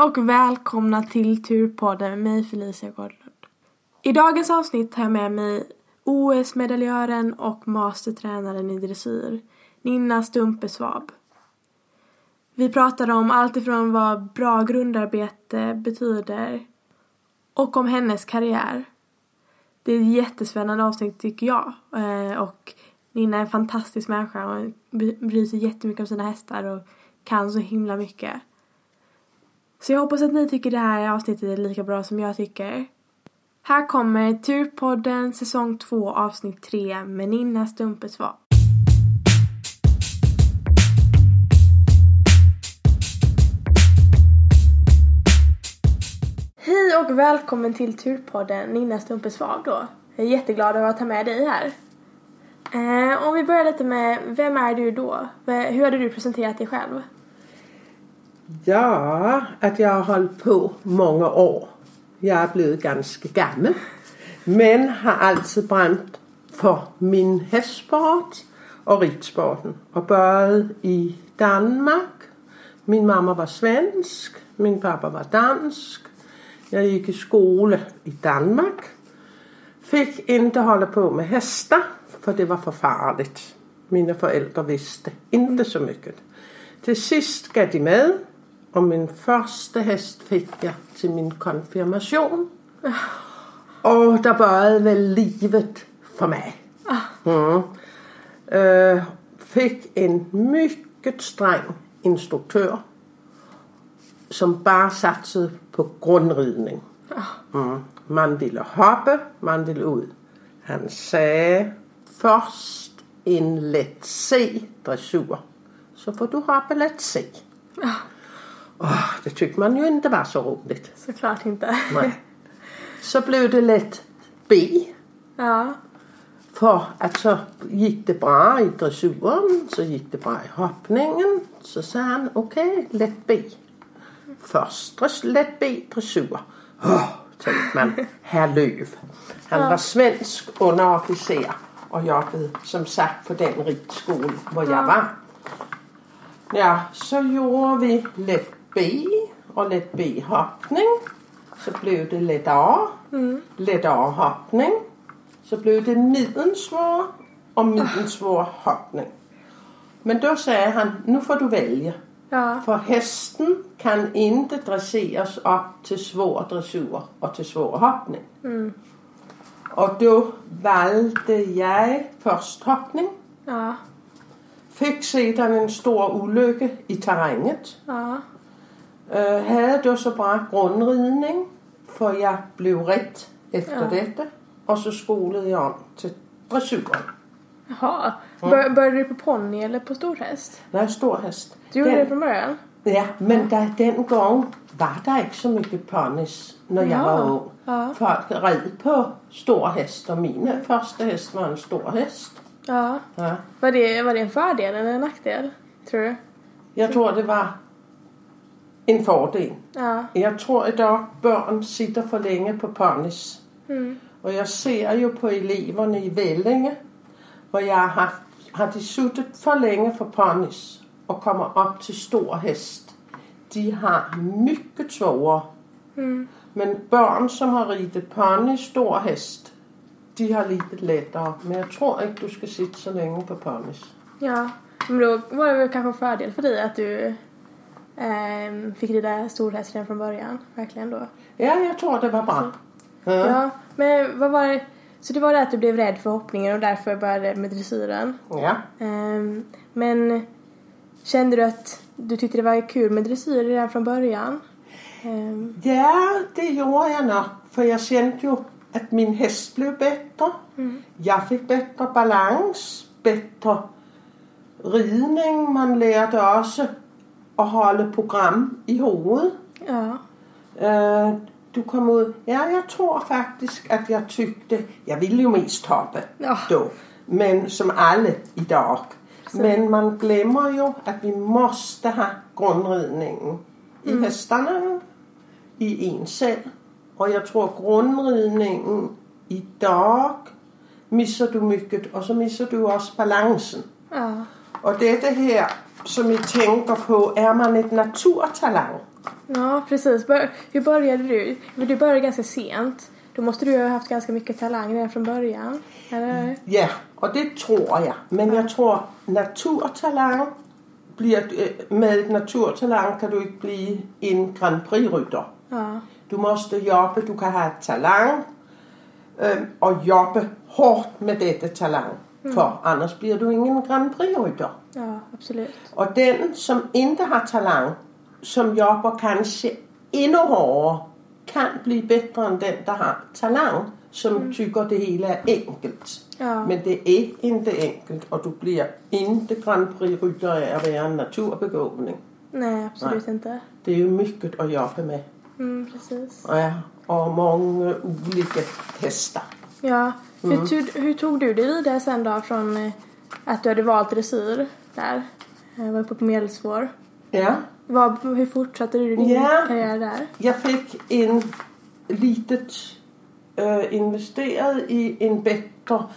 och välkomna till Turpodden med mig Felicia Gordlund. I dagens avsnitt har jag med mig OS-medaljören och mastertränaren i dressyr, Ninna Stumpe Svab. Vi pratar om allt ifrån vad bra grundarbete betyder och om hennes karriär. Det är ett jättespännande avsnitt tycker jag Eh, och Ninna är en fantastisk människa och bryr sig jättemycket om sina hästar och kan så himla mycket. Så jag hoppas att ni tycker det här avsnittet är lika bra som jag tycker. Här kommer Turpodden säsong 2 avsnitt 3 med Ninna Stumpesvab. Hej och välkommen till Turpodden Ninna Stumpesvab då. Jag är jätteglad över att ha med dig här. Eh, om vi börjar lite med, vem är du då? Hur hade du presenterat dig själv? Ja, att jag har holdt på många år. Jag är blevet ganska gammal. Men har alltid bränt för min hästsport och ridsporten. Och började i Danmark. Min mamma var svensk, min pappa var dansk. Jag gick i skola i Danmark. Fick inte hålla på med hester, för det var för farligt. Mina föräldrar visste inte så mycket. Till sist gav de med och min första häst fick jag till min konfirmation. Och där började väl livet för mig. Mm. Uh, fick en mycket sträng instruktör som bara satsade på grundridning. Mm. Man ville hoppa, man ville ut. Han sa först en lätt C-dressur så får du hoppa lätt C. Oh, det tyckte man ju inte var så roligt. Såklart inte. Nej. Så blev det lätt B. Ja. För att så gick det bra i dressuren, så gick det bra i hoppningen. Så sa han okej, okay, lätt B. Först lätt B dressur. Oh, tänkte man, herr Löv. Han ja. var svensk underofficer och jobbade som sagt på den ridskolan hvor ja. jag var. Ja, så gjorde vi lätt B och lätt B-hoppning. Så blev det lätt A. Mm. Lätt A-hoppning. Så blev det middensvår och middensvår hoppning. Men då sa han, nu får du välja. Ja. För hästen kan inte dresseras upp till svår dressur och till svår hoppning. Mm. Och då valde jag först hoppning. Ja. Fick sedan en stor olycka i terränget. Ja. Uh, havde då så bra grundridning, för jag blev rätt efter Ja. detta. Och så skolade jag om till dressuren. Jaha. Bör, började du på ponny eller på stor häst? Nej, stor häst. Du gjorde Den- det från början? Ja, men där, den gång var der inte så mycket ponnys när jag Ja, var ung. ja. Folk red på stor häst och min första häst var en stor häst. Ja. Ja. Var det, var det en fördel eller en nackdel? Tror du? Jag tror det var en fördel. Ja. Jag tror idag barn sitter för länge på ponnys. Mm. Och jag ser ju på eleverna i Vellinge, hvor jag har haft, har de suttit för länge för ponnys och kommer upp till stor häst. De har mycket svårare. Mm. Men barn som har ridit ponny, stor häst, de har lite lättare. Men jag tror inte du ska sitta så länge på ponnys. Ja. Men då var det väl kanske en fördel för dig att du ehm, fick rida storhäst redan från början. Verkligen då. Ja, jag tror det var bra. Ja. Ja. Men vad var det? Så det var det att du blev rädd för hoppningen och därför började med dressyren. ja. Ehm, men kände du att du tyckte det var kul med dressyr redan från början? Ehm, Ja, det gjorde jag nog. För jag kände ju at min häst blev bättre. Jag fick bättre balans, bättre ridning. Man lærte også at holde program i hovedet. Ja. Øh, du kom ud. Ja, jeg tror faktisk, at jeg tykte, jeg ville jo mest hoppe Ja. då, men som alle i dag. Men man glemmer jo, at vi måste have grundridningen i hesterne, i en selv. Og jeg tror, grundridningen i dag misser du mycket, og så misser du også balancen. Ja. Og dette her, som I tænker på, er man et naturtalang? Ja, precis. Hur började du? Du började ganska sent. Då måste du ju ha haft ganska mycket talang redan från början. Eller? Ja, og det tror jeg. Men jeg tror, naturtalang bliver, øh, med et naturtalang kan du ikke blive en Grand Prix-rytter. Ja. Du måste jobbe, du kan have et talang, øh, og jobbe hårdt med dette talang. For annars bliver du ingen Grand Prix-rytter. Ja, absolut. Og den, som ikke har talang, som jobber kanskje endnu hårdere, kan blive bedre end den, der har talang, som mm. tykker det hele er enkelt. Ja. Men det er ikke enkelt, og du bliver ikke Grand Prix-rytter af at være en naturbegåvning. Nej, absolut inte. Det er jo mycket at jobbe med. Mm, precis. Ja, og mange olika hästar. Ja. Hur, hur, hur tog du dig vidare sen då från eh, att du hade valt dressyr där? Jag var uppe på medelsvår. Ja, Vad, hur fortsatte du din Ja. karriär där? jeg fik en litet øh, investeret i en bedre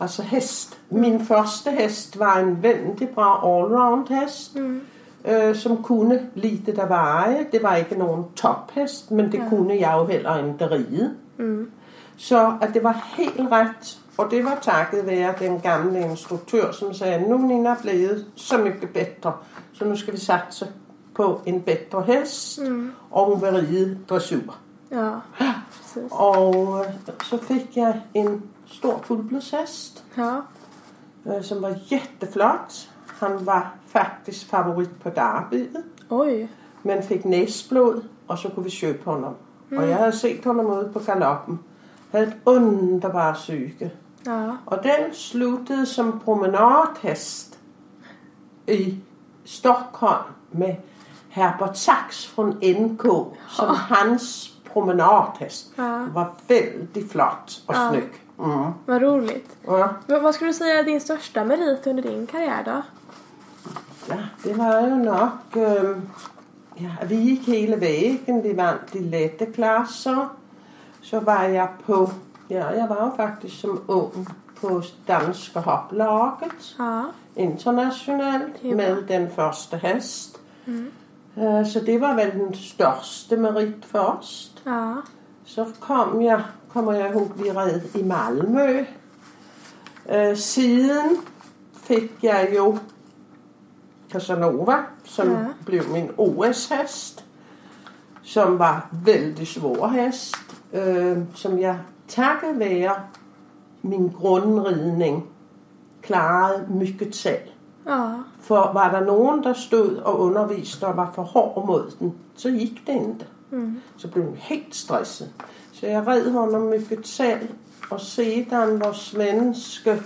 altså hest. Min første hest var en vældig bra allround hest, mm. øh, som kunne lite der veje. Det var ikke nogen tophest, men det ja. kunne jeg jo heller ikke ride. Mm. Så at det var helt ret, og det var takket være den gamle instruktør, som sagde, nu er Nina blevet så mycket bedre, så nu skal vi satse på en bedre hest, mm. og hun vil ride dressur. Ja, precis. Og øh, så fik jeg en stor fuldblodshest, Ja. øh, som var jätteflot. Han var faktisk favorit på derbyet, Oj. men fik næsblod, og så kunne vi købe honom. Mm. Og jeg havde set honom ude på galoppen. Havde et underbart psyke. Ja. Og den sluttede som promenadhest i Stockholm med Herbert Sachs fra NK som hans promenadhest. Ja. Den var väldigt flott och Ja. snygg. Mm. Vad roligt. Ja. Men vad skulle du säga är din största merit under din karriär då? ja, det var jo nok... Øh, ja, vi gik hele vægen. Vi vandt de lette klasser. Så var jeg på... Ja, jeg var jo faktisk som ung på danske hoplaget. Ja. internationalt er med den første hest. Mm. Så det var vel den største merit først. Ja. Så kom jeg, kommer jeg ihåg, vi red i Malmø. Øh, Siden fik jeg jo Casanova, som Ja. blev min OS-hest, som var vældig svår hest, øh, som jeg takket være min grundridning klarede mycket selv. Ja. For var der nogen, der stod og underviste og var for hård mod den, så gik det ikke. Mm. Så blev hun helt stresset. Så jeg red honom mycket selv, og sedan var svenske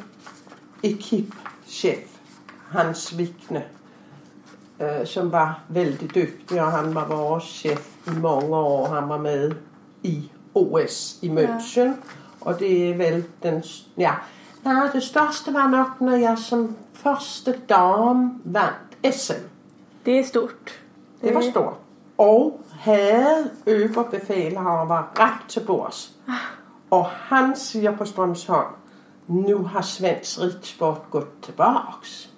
ekipchef, Hans Vikne, øh, som var vældig dygtig, og han var vores chef i mange år. Han var med i OS i München, ja. og det er vel den... Ja, nej, det største var nok, når jeg som første dame vandt SM. Det är stort. Det var stort. Og havde øverbefalhaveren var ret til bords. Og han siger på Strømsholm, nu har svensk ridsport gået tilbage.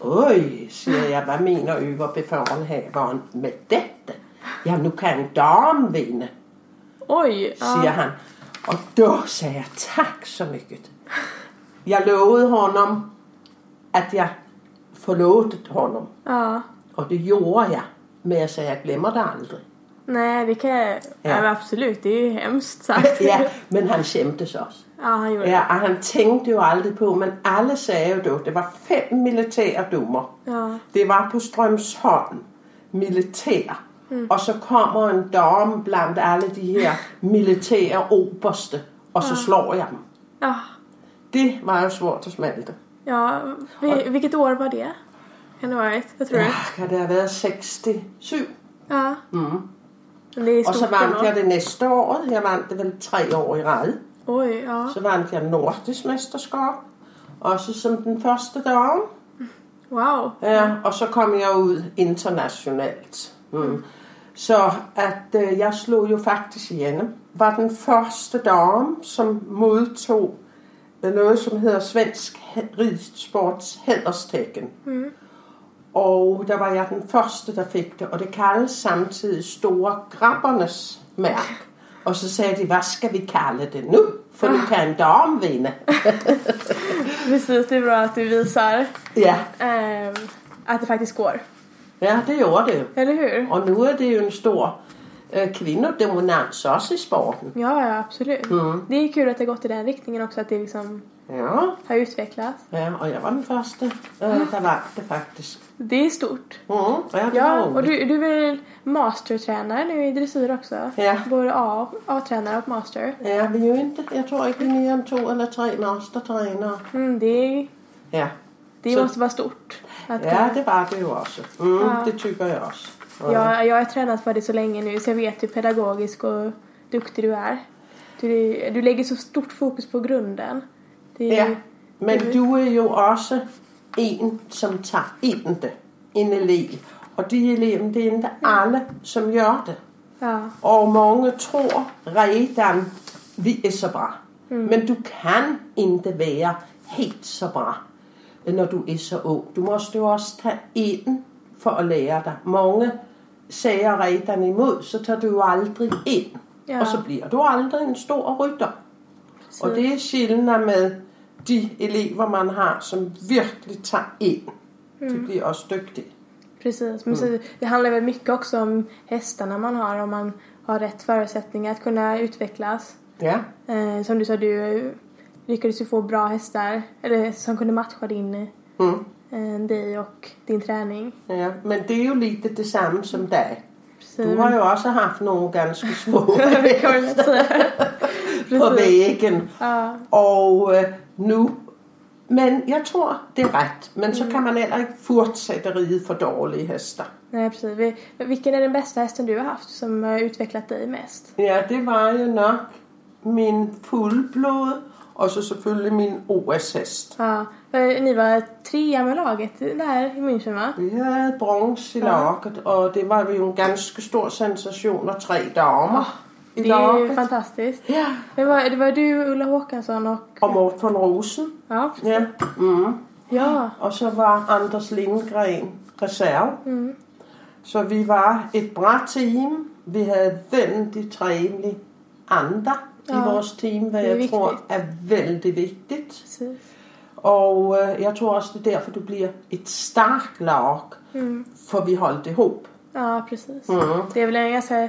Øj, siger jeg, hvad mener øverbefalhaveren med dette? Ja, nu kan en dame vinde, Oj. siger Ja. han. Og då sagde jeg, tak så mycket. Jeg lovede honom, at jeg forlåtede honom. ja. Og det gjorde jeg. Men jeg sagde, jeg glemmer det aldrig. Nej, det kan jag... Ja. Absolut. Det är ju hemskt sagt. Ja, men han skæmtes også. ja han gjorde Ja, og han tænkte jo aldrig på, men alle sagde jo då, det var fem det. Ja. Det var på Strømsholm, militær. Mm. Og så kommer en dame blandt alle de her militære oberste och så slår jag dem. Ja. Det var ju svårt att smälta. Ja, vi, vilket år var det? Kan det ha varit? Vad tror? Ja, kan det ha været 67? Ja. Mm. Och så ändå. jag det nästa år. Jag vann det väl tre år i rad. Oj, ja. Så vann jag nordisk mästerskap. Också som den första dagen. Wow. Ja, och så kom jag ut internationellt. Mm. Så att øh, jag slog ju faktiskt igenom. Var den första dam som modtog øh, noget som hedder Svensk Ridsports Hæderstecken. Og der var jeg den første, der fik det, og det kaldes samtidig Store Grabbernes mærk. Og så sagde de, hvad skal vi kalde det nu? For nu kan en dame vinde. Precis, det är bra att du visar Ja, ehm, att det faktiskt går. Ja det gjorde det. Eller hur? Og nu er det jo en stor øh, kvinnodominans også i sporten. Ja, ja absolut. Det är kul att det gått i den riktningen också, att det liksom Ja, har utvecklats. ja og jeg var den første, øh, var det faktisk. Det är stort. Mm, ja, och du, du är väl mastertränare nu i dressyr också? Ja. Både A, A-tränare och master. Ja, vi er jo ikke, jeg tror ikke, vi er mere end to eller tre mastertrænere. Mm, det Ja. det Så- måste vara stort. Att, ja, det var det jo også. Mm, Ja. Det tycker jeg også. Ja. jag, jag har tränat för det så länge nu så jag vet hur pedagogisk och duktig du är. Du, du lägger så stort fokus på grunden. Det, Ja, men det- du er jo også en, som tager ind det, en elev. Og de elever, det er ikke alle, som gør det. Ja, Og mange tror redan, vi er så bra. Men du kan ikke være helt så bra, når du er så ung. Du måste jo også tage ind for at lære dig. Mange sager redan imod, så tager du jo aldrig ind. Ja. Og så bliver du aldrig en stor rytter. Og det er skillnaden med de elever, man har, som virkelig tager ind. De bliver også dygtige. precis. Men så, det handlar väl mycket också om hästarna man har. Om man har rätt förutsättningar att kunna utvecklas. Ja, Eh, som du sa, du lyckades ju få bra hästar. Eller som kunde matcha din, mm. eh, dig och din träning. ja. men det er jo lite det samme som dig. Du har jo også haft nogle ganske små säga. på væggen. Ja, Og øh, nu... Men jeg tror, det er ret. Men så kan man heller ikke fortsætte ride for dårlige hester. nej precis. Vi- Vilken är den bästa hästen du har haft som har utvecklat dig mest? Ja, det var jo nok min fuldblod, og så selvfølgelig min OS-hest. Ja, ni var trea med laget där i München va? Vi havde bronze i laget, og det var jo en ganske stor sensation, og tre damer i Det är ju laget. fantastiskt. Ja, Det var, det var du, Ulla Håkansson och... og Mort von Rosen. Ja, precis. Ja, mm. Ja, Og så var Anders Lindgren reserve. Mm. Så vi var et bra team. Vi havde vældig trevlig andre i Ja, vores team, hvad det jeg tror vigtigt. er vældig vigtigt. precis. Og øh, jeg tror også, det er derfor, du bliver et stærkt lag, Mm. for vi holdt ihop. Ja, precis. Mm. Det är väl en ganska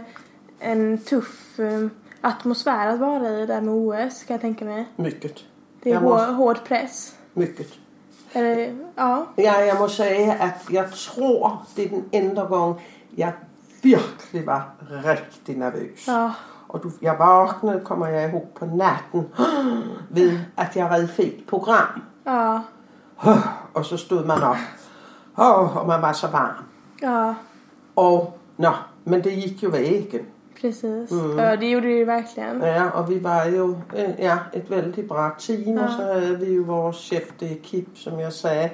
en tuff um, atmosfär att vara i där med OS kan jag tänka mig. Mycket. Det är Jag hår, måste- hård press. Mycket. Eller, ja, Ja, jeg må sige, at jeg tror, det er den enda gang, jeg virkelig var rigtig nervøs. ja, Og du, jeg vågnede, kommer jeg ihåg på natten, ved at jeg red fint program. ja, Og så stod man op, og man var så varm. ja, Og, nå, men det gik jo vægen. precis. Ja, det gjorde du ju verkligen. Ja, og vi var jo øh, ja, et vældig bra team, ja. og Ja. så havde vi jo vores chef de ekip, som jeg sagde,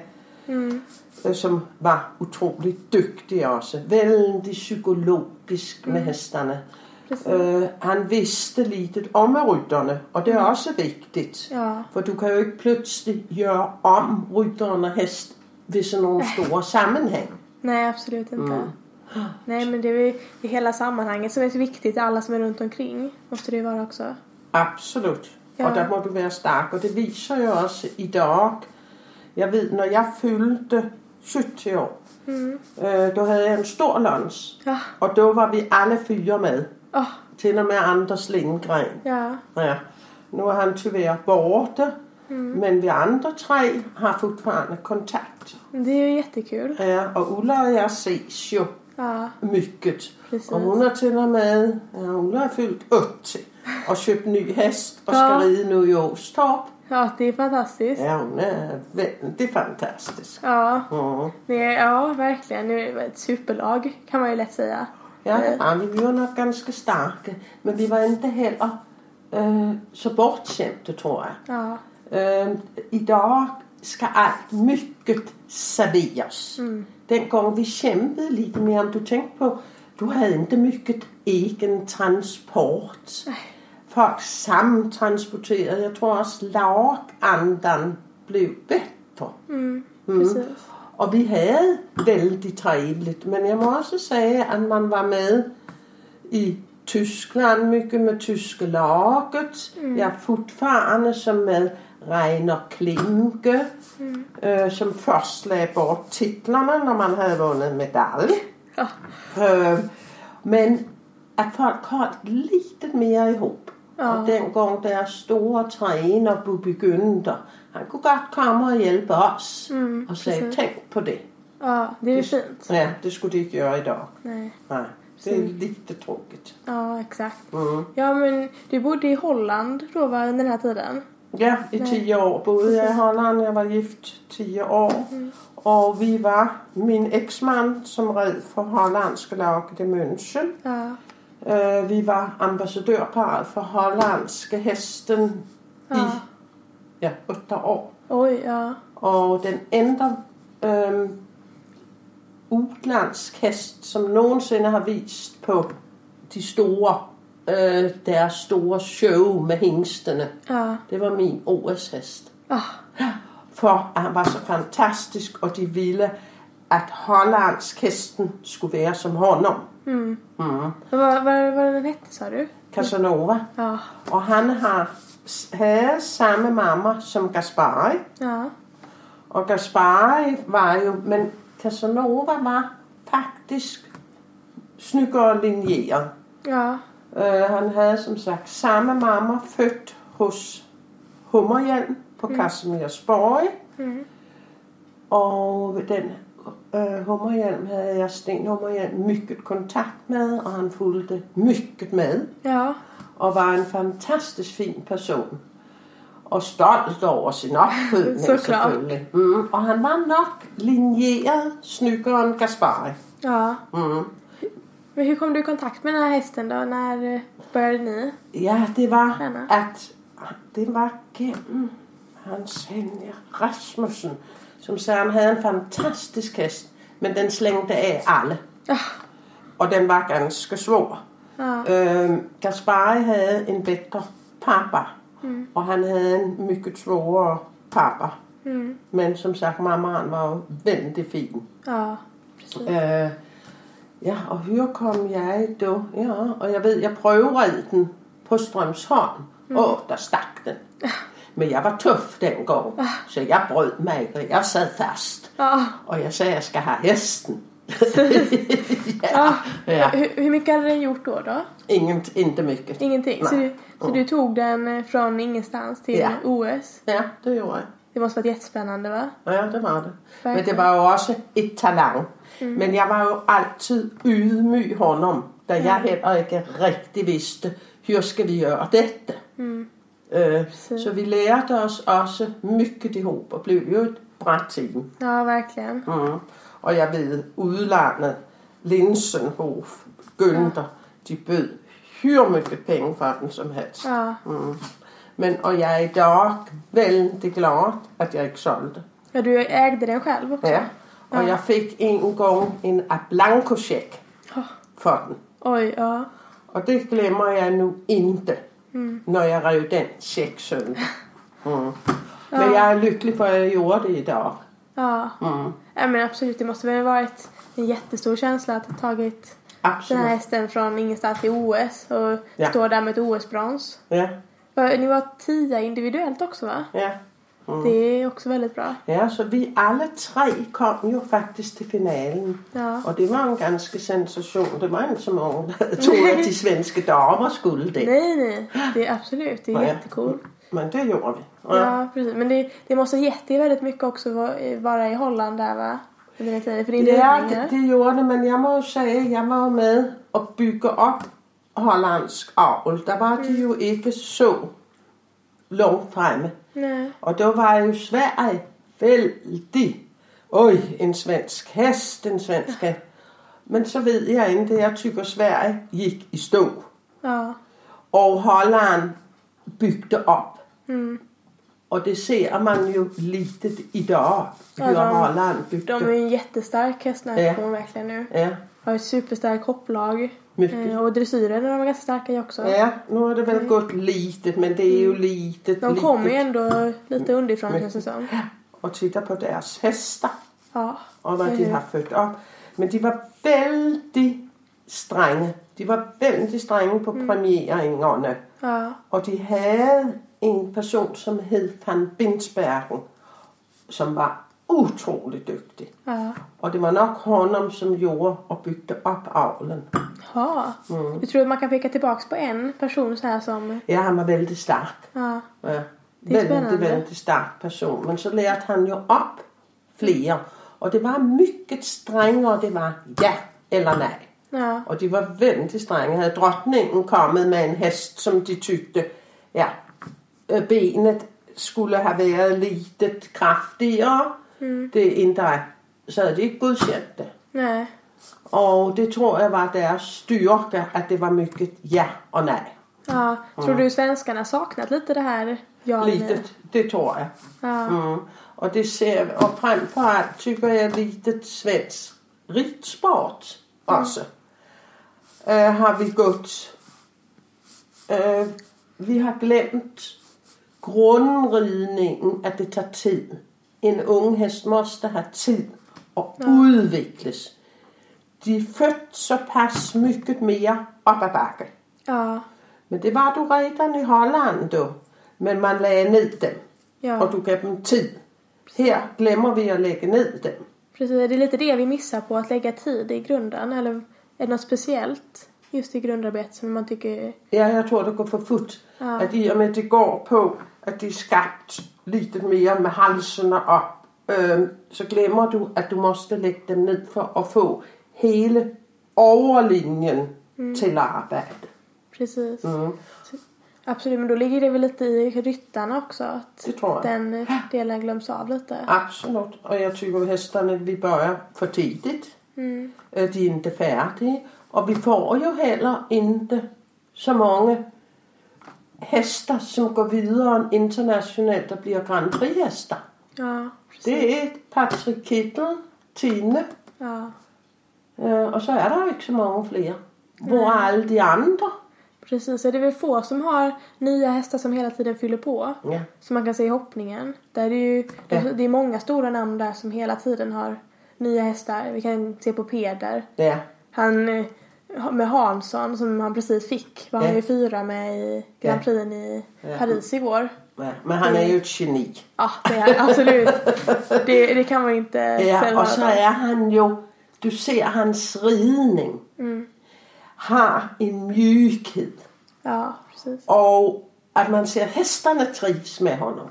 Mm. øh, som var utroligt dygtig også. Vældig psykologisk med hesterne. Precis. Øh, han vidste litet om rytterne, og det er også vigtigt. Ja, For du kan jo ikke pludselig gøre om rytteren og hest ved sådan nogle store sammenhæng. nej absolut inte. Nej men det är ju hela sammanhanget som är så viktigt. Alla som är runt omkring måste det ju vara också. Absolut. Ja. Og der må du være stærk, og det viser jo også i dag. Jeg ved, når jeg fyldte 70 år, Mm. øh, då havde jeg en stor lunch, Ja, og då var vi alle fyre med. Åh, Til og med Anders Lindgren. ja, Ja. Nu er han tyvärr borte, men vi andre tre har fortfarande kontakt. det är ju jättekul. Ja, og Ulla og jeg ses jo Ja, mycket. precis. Og hun er til og med, ja, Ulla er fyldt 80. och köpt ny häst och ska Ja. rida nu i Åstorp. Ja, det är fantastiskt. Ja, hon är väldigt fantastisk. Ja, Mm. det är, ja verkligen. Nu är ett superlag kan man ju lätt säga. Ja, Eh, ja, vi var nog ganska starka, men vi var inte heller øh, så bortskämda tror jag. Ja, Øh, idag ska allt mycket serveras. Den gång vi kämpade lite mer, om du tänkte på, du hade inte mycket egen transport. Folk samtransporterade. Jag tror också lagandan blev bättre. precis. Och vi hade väldigt trevligt. Men jag måste säga att man var med i Tyskland mycket med tyska laget. Jag är fortfarande som med Rainer Klinke. eh, som först lade bort titlarna när man hade vunnit medalj. Ja. Eh, men att folk hållit lite mer ihop. Ja. Och den gång deras stora tränare Bobby Günther, han kunde gott komma och hjälpa oss. och säga precis. tänk på det. Ja, det är ju fint. Ja, det skulle de inte göra idag. Nej. Nej, det är lite tråkigt. Ja, exakt. Mm. Ja, men du bodde i Holland då va, under den här tiden? Ja, i tio år bodde jag i Holland. Jag var gift tio år. Och vi var min exman som red för holländska laget i München. Ja, Eh, vi var ambassadørparet för holländska hästen i Ja. ja, åtta år. oj, ja. Och den enda øhm, utländsk häst som någonsin har vist på de stora, øh, deres store show med hingstene, Ja, det var min OS-häst. ah, For at han var så fantastisk, og de ville, at hollandsk hesten skulle være som honom. Mm. vad, vad, vad den hette sa du? Casanova. Ja, Og han har, havde samme mamma som Gaspari. ja, Og Gaspari var jo, men Casanova var faktisk snyggere linjeret. ja, Uh, han havde som sagt samme mamma, født hos Hummerhjelm på mm. Casimirsborg. Mm. Og ved den uh, Hummerhjelm havde jeg Sten Hummerhjelm mycket kontakt med, og han fulgte mycket med. ja, Og var en fantastisk fin person. Og stolt over sin opfødning Såklart. selvfølgelig. Mm. Og han var nok linjeret snyggeren Gaspari. ja. Mm. Men hur kom du i kontakt med den här hästen då? När eh, började ni? Ja, det var Spændende. at det var gennem Hans Henrik Rasmussen, som sagde, han havde en fantastisk hest, men den slængte af alle. Ja, Og den var ganske svår. Ja, Øh, Gaspari havde en bedre pappa, mm. og han havde en mycket svårere pappa. mm. Men som sagt, mammaen var jo vældig fin. ja, precis. Øh, ja, og her kom jeg då. Ja, og jeg ved, jeg prøvede den på Strømsholm. Åh, oh, der stak den. Men jeg var tuff dengang, så jeg brød mig ikke. Jeg sad fast, Ja, og jeg sagde, at jeg skal have hesten. ja. Ja, Hur, hur mycket hade den gjort då? då? ingen, inte mycket. Ingenting? Så, du, så du tog den eh, från ingenstans till Ja. OS? Ja, det gjorde jeg. Det måste varit jättespännande va? Ja, det var det. Men det Verkligen. var jo også et talang. Men jeg var jo altid ydmyg honom, da jeg heller ikke rigtig vidste, hur skal vi gøre dette. Øh, så vi lærte os også mycket ihop og blev jo et bra team. Ja, verkligen. Mm. Og jeg ved, udlandet, Linsenhof, Günther, de bød hyre mycket penge for den som helst. Ja, Men, og jeg er i dag väldigt glad at jeg ikke solgte. ja du ägde den själv också? Ja. Og Ja. jeg fik en gang en blanko-check Ja. for den. Oj, ja. Og det glemmer jeg nu inte, når jeg rev den check søndag. Mm. Men jeg er lykkelig for, at jeg gjorde det i dag. Ja. Mm. ja, men absolut. Det måste väl ha varit en jättestor känsla att ha tagit den här Absolut. hästen från ingenstans till OS och Ja. stå där med ett OS-brons. Ja, Ni var tia individuellt också va? ja. Det är också väldigt bra. Ja, så vi alle tre kom jo faktisk til finalen. Ja. Og det var en ganske sensation. Det var inte så många der troede, at de svenske damer skulle det. Nej, nej. Det är absolut. Det är Ja. jättekul. Men det gjorde vi. Ja, precis. Men det, det måste ha gett er väldigt mycket också va- vara i Holland där va? Under tiden. För det är Ja, det, det gjorde det, men jeg må jo sige, at jeg var med at bygge op hollandsk avl, der var de jo ikke så langt fremme. Nej. Og der var jo Sverige vældig. Øj, en svensk hest, en svensk hest. Men så ved jeg ikke, det jeg tykker Sverige gik i stå. Ja. Og Holland bygde op. Mm. Och det ser man ju lite idag. Ja, Hur de- Holland byggde. De är en jättestark hästnation verkligen nu. Ja, Har ett superstarkt hopplag. mycket. Eh, och dressyren är de ganska starka också. Ja, nu har det väl gått litet, men det är ju litet, De kommer ju litet. ändå lite underifrån Mycket. känns det som. Och titta på deras hästar Ja. och vad de har fött upp. Men de var väldigt stränga. De var väldigt stränga på premieringarna. Ja. Och de hade en person som hed van Binsbergen som var otroligt duktig. Ja. Och det var nog honom som gjorde och byggde upp avlen. Ja. Mm. Du tror att man kan peka tillbaks på en person så här som... Ja, han var väldigt stark. Ja. Ja. Det är Väldigt, väldigt stark person. Men så lärde han ju upp fler. Och det var mycket strängare. Det var ja eller nej. Ja. Och de var väldigt stränga. Hade drottningen kommit med en häst som de tyckte, ja, øh, benet skulle ha varit lite kraftigare. Det inte är. Så hade de inte godkänt det. Nej. Och det tror jag var deras styrka, att det var mycket ja och nej. Ja. Tror du svenskarna saknat lite det här ja? Litet, det tror jag. Ja. Mm. Och det ser, och framförallt tycker jag litet svensk ridsport också. Eh, har vi gått, eh, vi har glömt grundridningen, att det tar tid. En ung häst måste ha tid att utvecklas. De fött så pass mycket mer upp backen. Ja. Men det var du redan i Holland då. Men man lagde ned dem. Ja. Och du gav dem tid. Här glömmer vi att lägga ned dem. Precis, det är lite det vi missar på att lägga tid i grunden. Eller är det något speciellt just i grundarbetet som man tycker... Ja, jag tror det går för fort. Ja. Att i och med det går på att de är skabt lite mer med halsen upp. Øh, så glömmer du att du måste lägga dem ned för att få hela överlinjen till arbete. Precis. Mm. Absolut, men då ligger det väl lite i ryttarna också. Att Det tror jag. den eh, delen glöms av lite. Absolut. Och jag tycker hästarna, vi börjar för tidigt. Mm. Øh, De är inte färdiga. Och vi får ju heller inte så många hästar som går vidare internationellt och blir Grand Prix-hästar. Ja, precis. Det är Patrick Kittel, Tine Ja, øh, och så är det ju inte så många fler. Var är alla de andra? precis. Så det är väl få som har nya hästar som hela tiden fyller på. Ja. Som man kan se i hoppningen. Där är det ju Ja. det är många stora namn där som hela tiden har nya hästar. Vi kan se på Peder. Ja. Han eh, med Hansson som han precis fick var han Ja. ju fyra med i Grand. Prix i Ja. Paris igår. ja. Men han är ju ett geni. Ja, det är han, absolut. det, det kan man inte Ja, säga och så är han ju, du ser hans ridning. Har en mjukhet. Ja, precis. Och att man ser hästarna trivs med honom.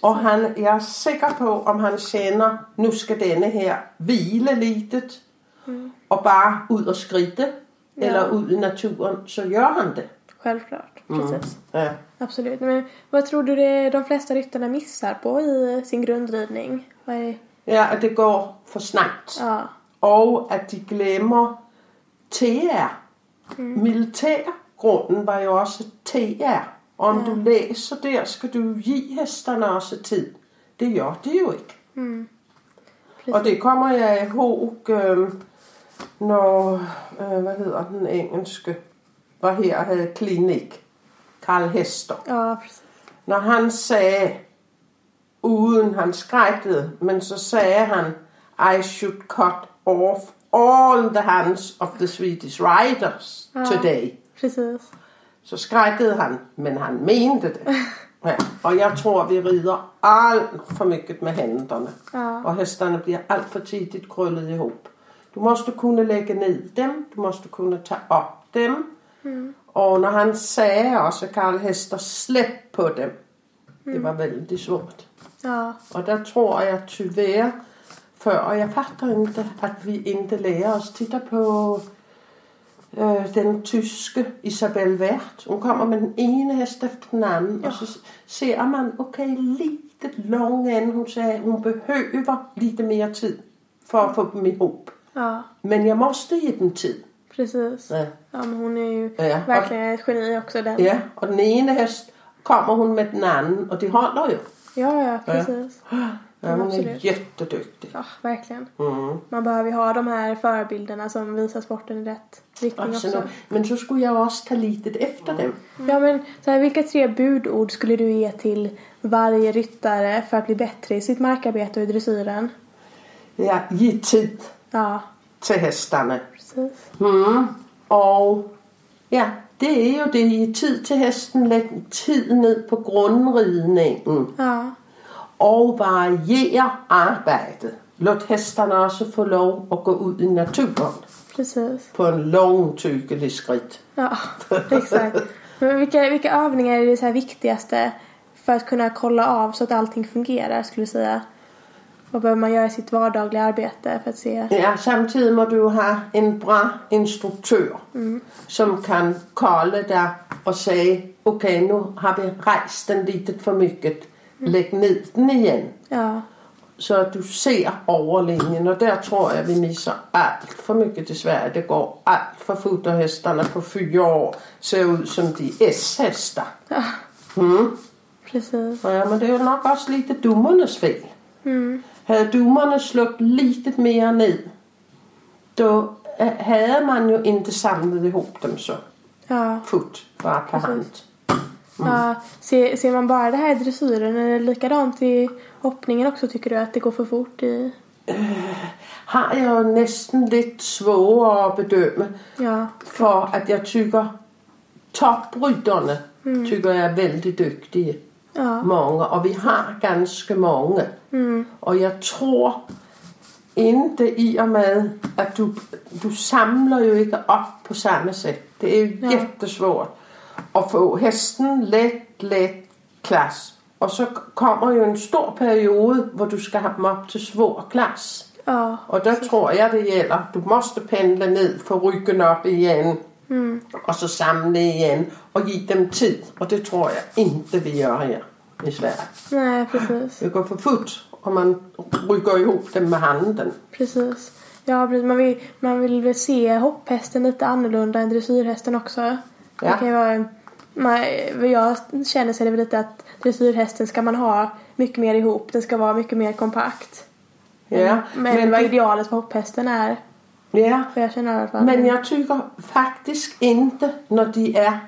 Och han, jag är säker på om han känner nu ska denne här vila lite och bara ut och skrida eller ut i naturen så gör han det. Självklart. Precis. Ja. Absolut. Men vad tror du det de flesta ryttarna missar på i sin grundridning? Vad är... ja, att det går för snabbt. Ja. Och att de glömmer TR. Militärgrunden var ju också TR. Om du läser där ska du ge hästarna också tid. Det gör de ju inte. Och det kommer jag ihåg um, när, uh, vad heter den engelske, var här hade klinik, Karl Hester. Ja, precis. När han sagde, uden han skrækkede, men så sagde han, I should cut off all the hands of the Swedish riders today. Precis. Så skrækkede han, men han mente det. Ja, och jag tror vi rider allt för mycket med händerna. Ja. Och hästarna blir allt för tidigt krullet ihop. Du måste kunna lägga ner dem, du måste kunna ta upp dem. Och när han säger också Karl Hester, släpp på dem. Det var väldigt svårt. Ja. Och där tror jag tyvärr, för och jag fattar inte att vi inte lär oss. Titta på øh, den tyske Isabel Wert. Hun kommer med den ene hest efter den anden, ja. og så ser man, okay, lite lång än. Hun sagde, hun behøver lite mere tid for at få dem ihop. Ja, Men jeg måste ge dem tid. precis. Ja. Ja, men hon är ju Ja, verkligen ett geni också den. Ja, og den ene hest kommer hun med den anden, og de holder jo. ja, ja precis. Ja, hun er absolut. jättedygtig. Ja, verkligen. Mm. Man behöver ju ha de här förebilderna som visar sporten i rätt riktning Absolut. också. Men så skulle jeg også tage lite efter dem. Ja, men så här, vilka tre budord skulle du ge till varje ryttare för att bli bättre i sitt markarbete och i dressyren? Ja, ge tid Ja, til hesterne. precis. Mm. Og ja, det er jo det. Ge tid til hesten. Læg tid ned på grundridningen. Ja, Og variere arbejdet. Låt hesterne også få lov at gå ud i naturen precis. på en lång tykelig skridt. Ja, exakt. Men vilka, vilka övningar är det så här viktigaste för att kunna kolla av så att allting fungerar skulle du säga? Vad behöver man göra i sitt vardagliga arbete för att se? Ja, samtidig må du have en bra instruktør, mm. som kan kolde dig og sige, okay, nu har vi rejst den lite for mycket. Læg ned den igen, Ja, så du ser overlinjen. Og der tror jeg, vi misser alt for mycket desværre. Det går alt for futterhesterne på fyra år ser ud som de S-hester. ja Mm. precis. Ja, men det er jo nok også lite dummernes fel. Mm. Havde dummerne slået lite mere ned, då havde man jo inte samlet ihop dem så Ja, fort bara på hand. Ja. Ser, ser man bara det här i dressyren eller är likadant i hoppningen också tycker du att det går för fort i? Har jeg jo næsten lidt svårere at bedømme, Ja, for at jeg tykker toprytterne, Mm. tykker jeg er vældig dygtige. ja, Mange, og vi har ganske mange. mm. Og jeg tror inte i og med, at du, du samler jo ikke op på samme sæt. Det er jo Ja. jättesvårt at få hesten let, let klass. Og så kommer jo en stor periode, hvor du skal have dem op til svår klass. ja, Og der tror jeg, det gælder. Du måste pendle ned, få ryggen op igen, mm. og så samle igen, og give dem tid. Og det tror jeg inte vi gør her i Sverige. nej precis. Det går for fort, og man rykker ihop dem med handen. Precis. Ja, precis. Man vill, man vill se hopphästen lite annorlunda än dressyrhästen också. Det Ja. kan ju vara, man, jag känner är det väl lite att dressyrhästen ska man ha mycket mer ihop. Den ska vara mycket mer kompakt. Ja, Men, men, vad det, idealet för hopphästen är. ja, För jag känner i alla fall. men jeg tykker faktisk inte, når de er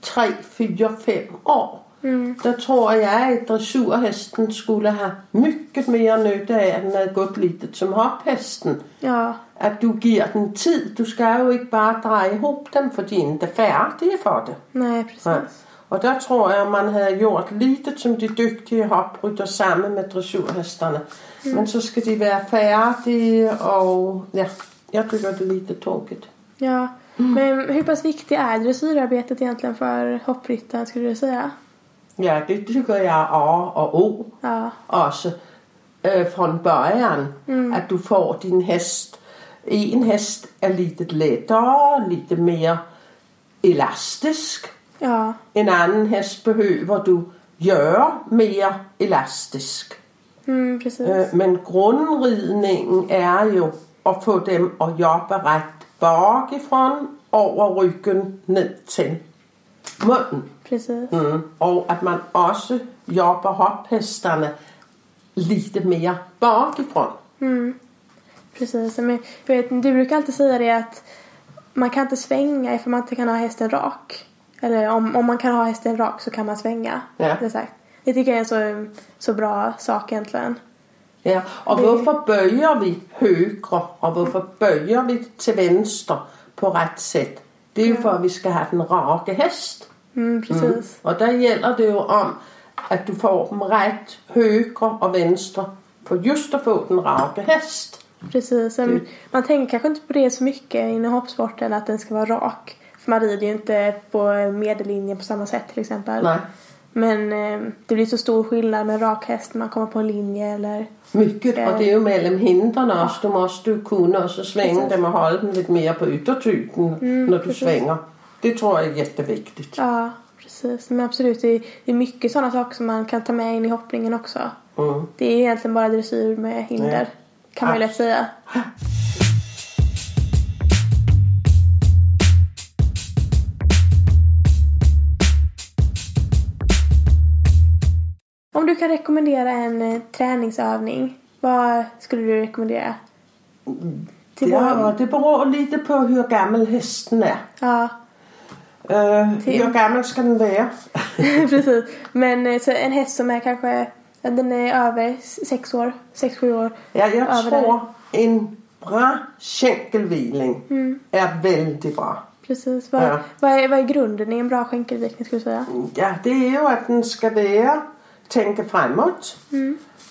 3, 4, 5 år. Mm. Der tror jeg, at dressurhesten skulle have mycket mere nytte af, at den havde gået lidt som hophesten. Ja, At du giver den tid. Du skal jo ikke bare dreje ihop dem, for de er ikke færdige for det. nej precis. Nej. Og der tror jeg, at man havde gjort lite som de dygtige hoprytter sammen med dressurhesterne. Mm. Men så skal de være færdige, og ja, jeg tycker det er lite tråkigt. Ja. Men hur pass viktigt är dressyrarbetet egentligen för hoppryttaren skulle du säga? Ja, det tycker jeg A og O Ja, også øh, fra början. Mm. At du får din hest. En hest er lite lettere, lite mere elastisk. ja, En anden hest behøver du gøre mere elastisk. mm, precis. Øh, men grundridningen er jo at få dem at jobbe ret bakifrån over ryggen ned til munden. Precis. Mm. Og at man også jobber hophesterne lite mere bakifrån. Mm. Precis. Men jag vet, du brukar alltid säga det att man kan inte svänga ifall man inte kan ha hästen rak. Eller om, om man kan ha hästen rak så kan man svänga. Ja. Det, sagt. det tycker jag är en så, så bra sak egentligen. Ja, og Det- hvorfor bøjer vi højre, og hvorfor bøjer vi til venstre på ret sæt? Det er jo Ja. for, at vi skal have den rake hest. Mm, precis. Og der gælder det jo om, at du får dem ret højre og venstre, for just at få den rake hest. Precis. Men Man tänker kanske inte på det så mycket inom hoppsporten att den ska vara rak. För man rider ju inte på medellinjen på samma sätt till exempel. Nej. Men eh, det blir så stor skillnad med rak häst när man kommer på en linje eller... Mycket, Ja. och det är ju mellan hindren också. Du måste ju kunna också svänga dem och hålla dem lite mer på yttertygen när du precis. svänger. Det tror jag är jätteviktigt. Ja, precis. Men absolut, det är, mycket sådana saker som man kan ta med in i hoppningen också. Mm. Det är egentligen bara dressyr med hinder. Ja. Kan man ju lätt säga. Om du kan rekommendera en eh, träningsövning, vad skulle du rekommendera? Till Ja, det beror lite på hur gammal hästen är. ja, Uh, Till- hur gammal ska den vara? precis. Men eh, så en häst som är kanske, den är över s- sex år, sex, sju år. Ja, jag Över tror en bra skänkelviling är väldigt bra. Precis. Vad, Ja. vad, är, vad är grunden i en bra skänkelvikning skulle du säga? Ja, det är ju att den ska vara, tänka framåt.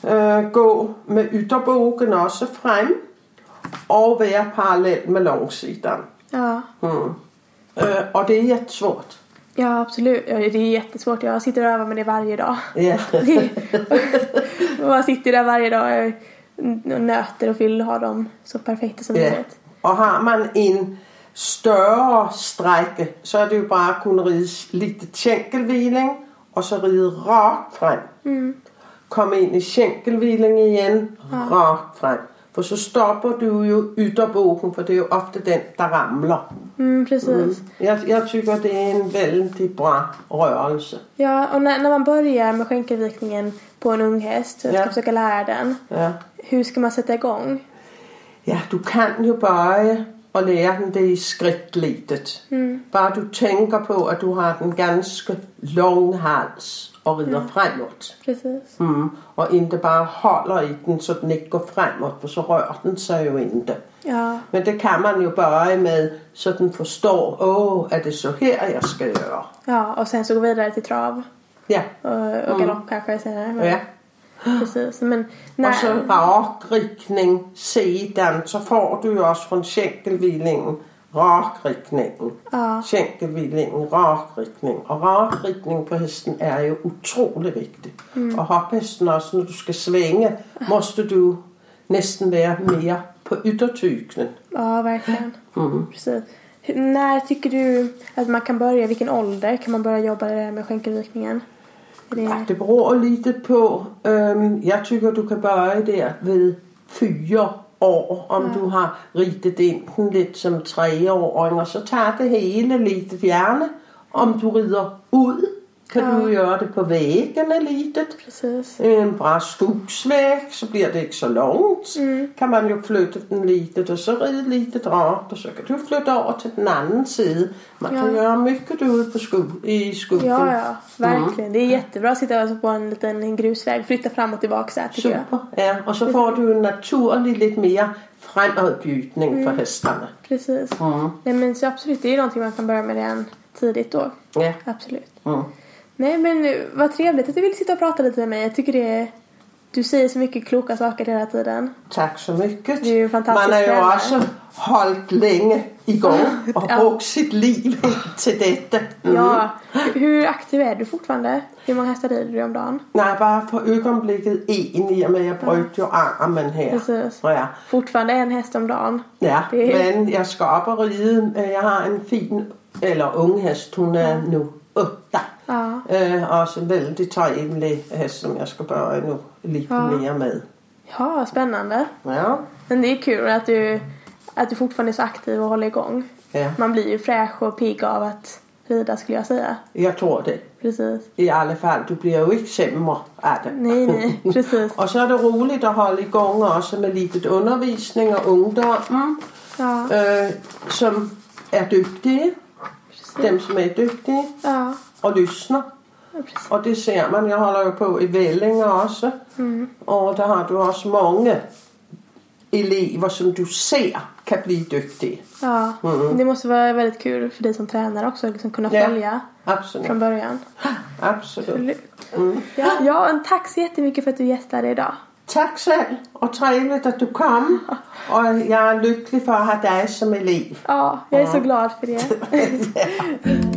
Eh, gå med ytterbogen också fram. Och vara parallell med långsidan. Ja, Mm. Och det är jättesvårt. ja absolut. Ja, det är jättesvårt. Jag sitter och övar med det varje dag. Ja. Man sitter där varje dag och nöter och vill ha dem så perfekta som Ja. möjligt. Och har man en större sträcka så är det ju bara att kunna rida lite skänkelviling och så rida rakt fram. Komma in i skänkelviling igen, rakt fram. För så stoppar du ju ytterbogen för det är ju ofta den där ramlar. Mm, precis. Jag, jag tycker det är en väldigt bra rörelse. Ja, och när, när man börjar med skänkelvikningen på en ung häst och ska Ja. försöka lära den. Ja. Hur ska man sätta igång? Ja, du kan ju börja och lära den det i skrittlitet. Bara du tänker på att du har en ganska lång hals och rider framåt. Precis. Mm. Och inte bara håller i den så den inte går framåt för så rör den sig ju inte. Ja, Men det kan man ju börja med så den förstår, åh, är det så här jag ska göra? ja, och sen så gå vidare till trav. Ja, Och, och galopp kanske senare. Men, ja. Precis. Men när, Och så rak riktning sidan så får du ju också från skänkelvilingen rak riktning. Ja. Skänkelvilingen rak riktning. Och rak riktning på hästen är ju otroligt viktigt. Och hopphästen också när du ska svänga måste du nästan vara mer på yttertygen. Ja, verkligen. Mm. Precis. Hur- När tycker du att man kan börja? Vilken ålder kan man börja jobba med skänkelvikningen? Det... Det beror lite på. Um, jag tycker du kan börja där vid fyra år. Om du har ritat in den lite som treåring. Och så tar det hela lite gärna. Om du rider ut kan du göra det på vägen litet. Precis. En bra skogsväg så blir det inte så långt. Kan man ju flytta den lite och så rida lite rakt och så kan du flytta över till den andra sidan. Man kan Ja. göra mycket ute på skog, i skogen. Ja, ja. Verkligen. Det är jättebra att sitta alltså på en liten grusväg. Flytta fram och tillbaka så här tycker jag. Super. Ja, och så får du en naturlig lite mer framåtbjudning för hästarna. Precis. Mm. Nej men så absolut, det är ju någonting man kan börja med redan tidigt då. Ja. Absolut. Mm. Nej men eh, vad trevligt att du vill sitta och prata lite med mig. Jag tycker det är... Du säger så mycket kloka saker hela tiden. Tack så mycket. Du är ju fantastisk Man har ju också hållit länge igång och Ja. brukt sitt liv till detta. Mm. Ja. Hur- aktiv är du fortfarande? Hur många hästar rider du om dagen? Nej, bara för ögonblicket en i och med jag bröt ju armen här. Precis. Ja. Fortfarande en häst om dagen. Ja, är- men jag ska upp och rida. Jag har en fin, eller ung häst, hon är nu åtta. Ja. Eh, också en väldigt trevlig häst som jag ska börja nu lite Ja. mer med. Ja, spännande. Ja, Men det är kul att du, att du fortfarande är så aktiv och håller igång. ja, Man blir ju fräsch och pigg av att rida skulle jag säga. jag tror det. Precis. I alla fall, du blir ju inte sämre av det. Nej, nej, precis. och så är det roligt att hålla igång också med lite undervisning och ungdomar Ja, eh, som är duktiga. Dem som är duktiga ja, och lyssnar. ja. Och det ser man. Jag håller ju på i Vellinge också. Och där har du också många elever som du ser kan bli duktiga. Ja, det måste vara väldigt kul för dig som tränare också att liksom kunna Ja. följa Absolut. från början. Absolut. Absolut. Ja, ja, och tack så jättemycket för att du gästade idag. Tack själv och trevligt att du kom. Och jag är lycklig för att ha dig som elev. Ja, jag är så glad för det.